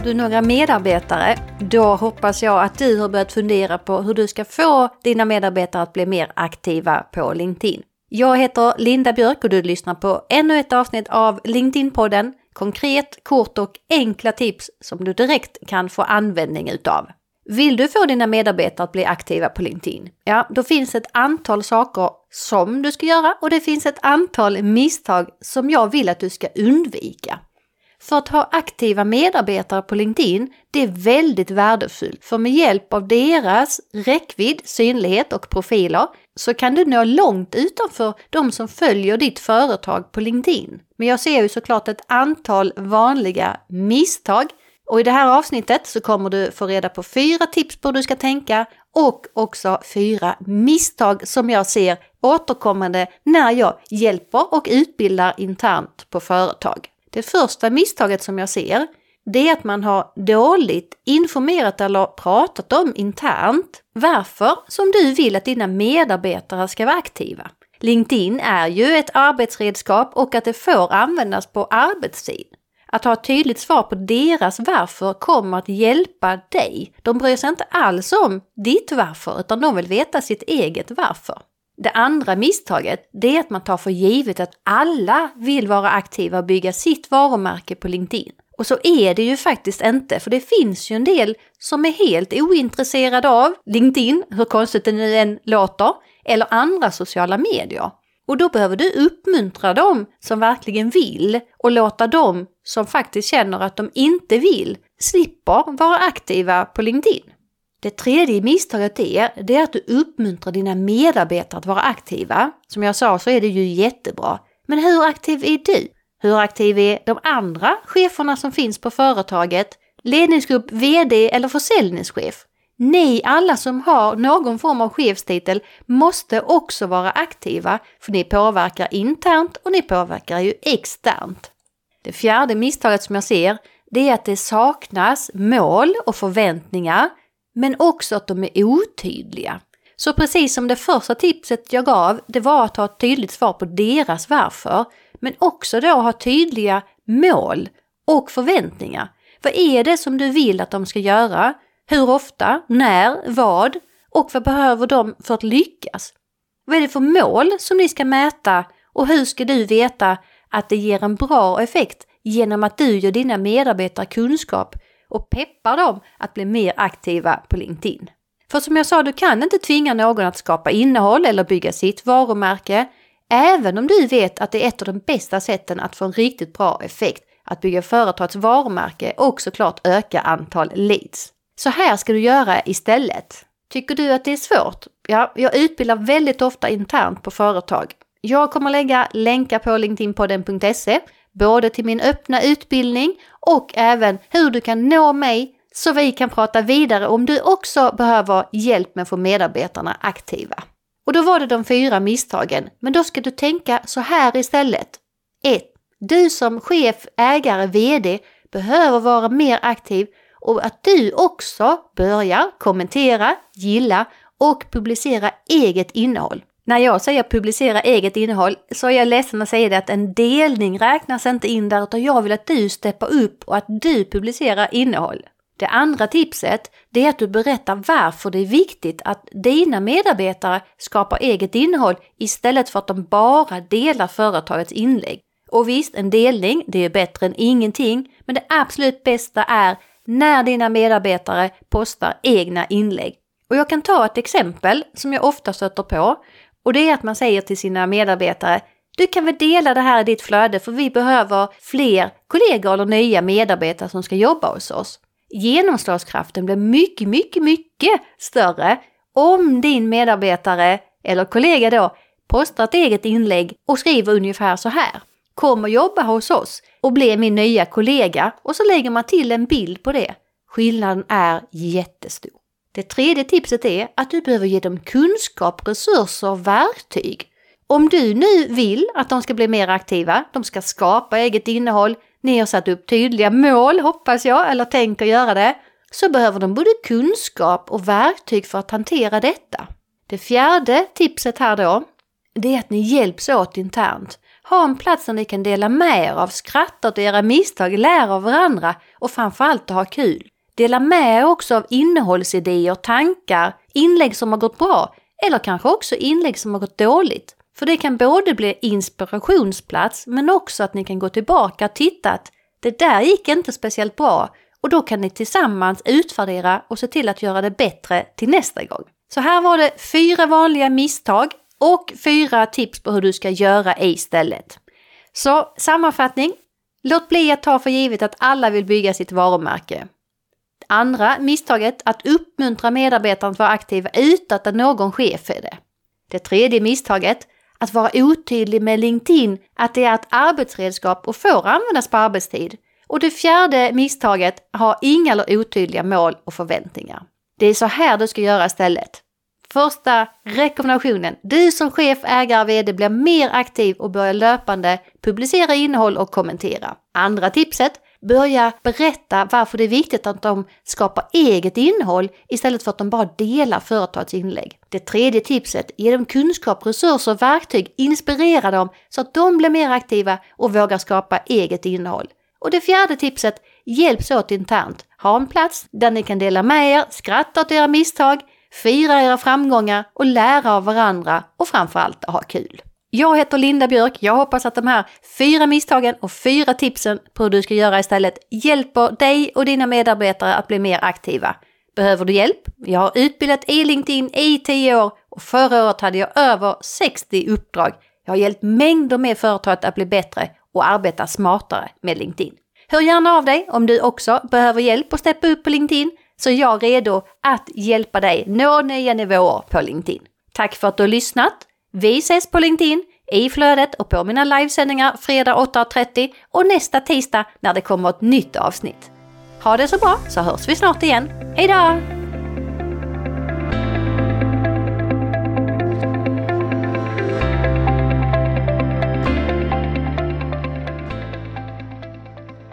Har du några medarbetare? Då hoppas jag att du har börjat fundera på hur du ska få dina medarbetare att bli mer aktiva på LinkedIn. Jag heter Linda Björk och du lyssnar på ännu ett avsnitt av LinkedIn-podden. Konkret, kort och enkla tips som du direkt kan få användning utav. Vill du få dina medarbetare att bli aktiva på LinkedIn? Ja, då finns ett antal saker som du ska göra och det finns ett antal misstag som jag vill att du ska undvika. För att ha aktiva medarbetare på LinkedIn, det är väldigt värdefullt för med hjälp av deras räckvidd, synlighet och profiler så kan du nå långt utanför de som följer ditt företag på LinkedIn. Men jag ser ju såklart ett antal vanliga misstag och i det här avsnittet så kommer du få reda på fyra tips på hur du ska tänka och också fyra misstag som jag ser återkommande när jag hjälper och utbildar internt på företag. Det första misstaget som jag ser, det är att man har dåligt informerat eller pratat om internt varför som du vill att dina medarbetare ska vara aktiva. LinkedIn är ju ett arbetsredskap och att det får användas på arbetstid. Att ha ett tydligt svar på deras varför kommer att hjälpa dig. De bryr sig inte alls om ditt varför utan de vill veta sitt eget varför. Det andra misstaget, det är att man tar för givet att alla vill vara aktiva och bygga sitt varumärke på LinkedIn. Och så är det ju faktiskt inte, för det finns ju en del som är helt ointresserade av LinkedIn, hur konstigt det nu än låter, eller andra sociala medier. Och då behöver du uppmuntra dem som verkligen vill och låta dem som faktiskt känner att de inte vill slipper vara aktiva på LinkedIn. Det tredje misstaget är, det är att du uppmuntrar dina medarbetare att vara aktiva. Som jag sa så är det ju jättebra. Men hur aktiv är du? Hur aktiv är de andra cheferna som finns på företaget? Ledningsgrupp, VD eller försäljningschef? Ni alla som har någon form av chefstitel måste också vara aktiva för ni påverkar internt och ni påverkar ju externt. Det fjärde misstaget som jag ser det är att det saknas mål och förväntningar men också att de är otydliga. Så precis som det första tipset jag gav, det var att ha ett tydligt svar på deras varför, men också då ha tydliga mål och förväntningar. Vad är det som du vill att de ska göra? Hur ofta? När? Vad? Och vad behöver de för att lyckas? Vad är det för mål som ni ska mäta och hur ska du veta att det ger en bra effekt genom att du gör dina medarbetare kunskap och peppar dem att bli mer aktiva på LinkedIn. För som jag sa, du kan inte tvinga någon att skapa innehåll eller bygga sitt varumärke, även om du vet att det är ett av de bästa sätten att få en riktigt bra effekt att bygga företagets varumärke och såklart öka antal leads. Så här ska du göra istället. Tycker du att det är svårt? Ja, jag utbildar väldigt ofta internt på företag. Jag kommer lägga länkar på linkedinpodden.se både till min öppna utbildning och även hur du kan nå mig så vi kan prata vidare om du också behöver hjälp med att få medarbetarna aktiva. Och då var det de fyra misstagen, men då ska du tänka så här istället. 1. Du som chef, ägare, VD behöver vara mer aktiv och att du också börjar kommentera, gilla och publicera eget innehåll. När jag säger publicera eget innehåll så är jag ledsen att säga det att en delning räknas inte in där utan jag vill att du steppar upp och att du publicerar innehåll. Det andra tipset det är att du berättar varför det är viktigt att dina medarbetare skapar eget innehåll istället för att de bara delar företagets inlägg. Och visst, en delning det är bättre än ingenting, men det absolut bästa är när dina medarbetare postar egna inlägg. Och jag kan ta ett exempel som jag ofta stöter på och det är att man säger till sina medarbetare du kan väl dela det här i ditt flöde för vi behöver fler kollegor eller nya medarbetare som ska jobba hos oss. Genomslagskraften blir mycket, mycket, mycket större om din medarbetare eller kollega då postar ett eget inlägg och skriver ungefär så här. Kom och jobba hos oss och bli min nya kollega och så lägger man till en bild på det. Skillnaden är jättestor. Det tredje tipset är att du behöver ge dem kunskap, resurser och verktyg. Om du nu vill att de ska bli mer aktiva, de ska skapa eget innehåll, ni har satt upp tydliga mål hoppas jag, eller tänker göra det, så behöver de både kunskap och verktyg för att hantera detta. Det fjärde tipset här då, det är att ni hjälps åt internt. Ha en plats där ni kan dela med er av, skratta åt era misstag, lära av varandra och framförallt att ha kul. Dela med er också av innehållsidéer, tankar, inlägg som har gått bra eller kanske också inlägg som har gått dåligt. För det kan både bli inspirationsplats men också att ni kan gå tillbaka och titta att det där gick inte speciellt bra och då kan ni tillsammans utvärdera och se till att göra det bättre till nästa gång. Så här var det fyra vanliga misstag och fyra tips på hur du ska göra istället. Så sammanfattning. Låt bli att ta för givet att alla vill bygga sitt varumärke. Andra misstaget, att uppmuntra medarbetarna att vara aktiva utan att någon chef är det. Det tredje misstaget, att vara otydlig med LinkedIn att det är ett arbetsredskap och får användas på arbetstid. Och det fjärde misstaget, ha inga eller otydliga mål och förväntningar. Det är så här du ska göra istället. Första rekommendationen. Du som chef, ägare, vd blir mer aktiv och börjar löpande publicera innehåll och kommentera. Andra tipset. Börja berätta varför det är viktigt att de skapar eget innehåll istället för att de bara delar företagets inlägg. Det tredje tipset. Ge dem kunskap, resurser och verktyg. Inspirera dem så att de blir mer aktiva och vågar skapa eget innehåll. Och det fjärde tipset. Hjälps åt internt. Ha en plats där ni kan dela med er, skratta åt era misstag, fira era framgångar och lära av varandra och framförallt ha kul. Jag heter Linda Björk. Jag hoppas att de här fyra misstagen och fyra tipsen på hur du ska göra istället hjälper dig och dina medarbetare att bli mer aktiva. Behöver du hjälp? Jag har utbildat i LinkedIn i 10 år och förra året hade jag över 60 uppdrag. Jag har hjälpt mängder med företag att bli bättre och arbeta smartare med LinkedIn. Hör gärna av dig om du också behöver hjälp att steppa upp på LinkedIn så är jag redo att hjälpa dig nå nya nivåer på LinkedIn. Tack för att du har lyssnat. Vi ses på LinkedIn, i flödet och på mina livesändningar fredag 8.30 och nästa tisdag när det kommer ett nytt avsnitt. Ha det så bra så hörs vi snart igen. Hejdå!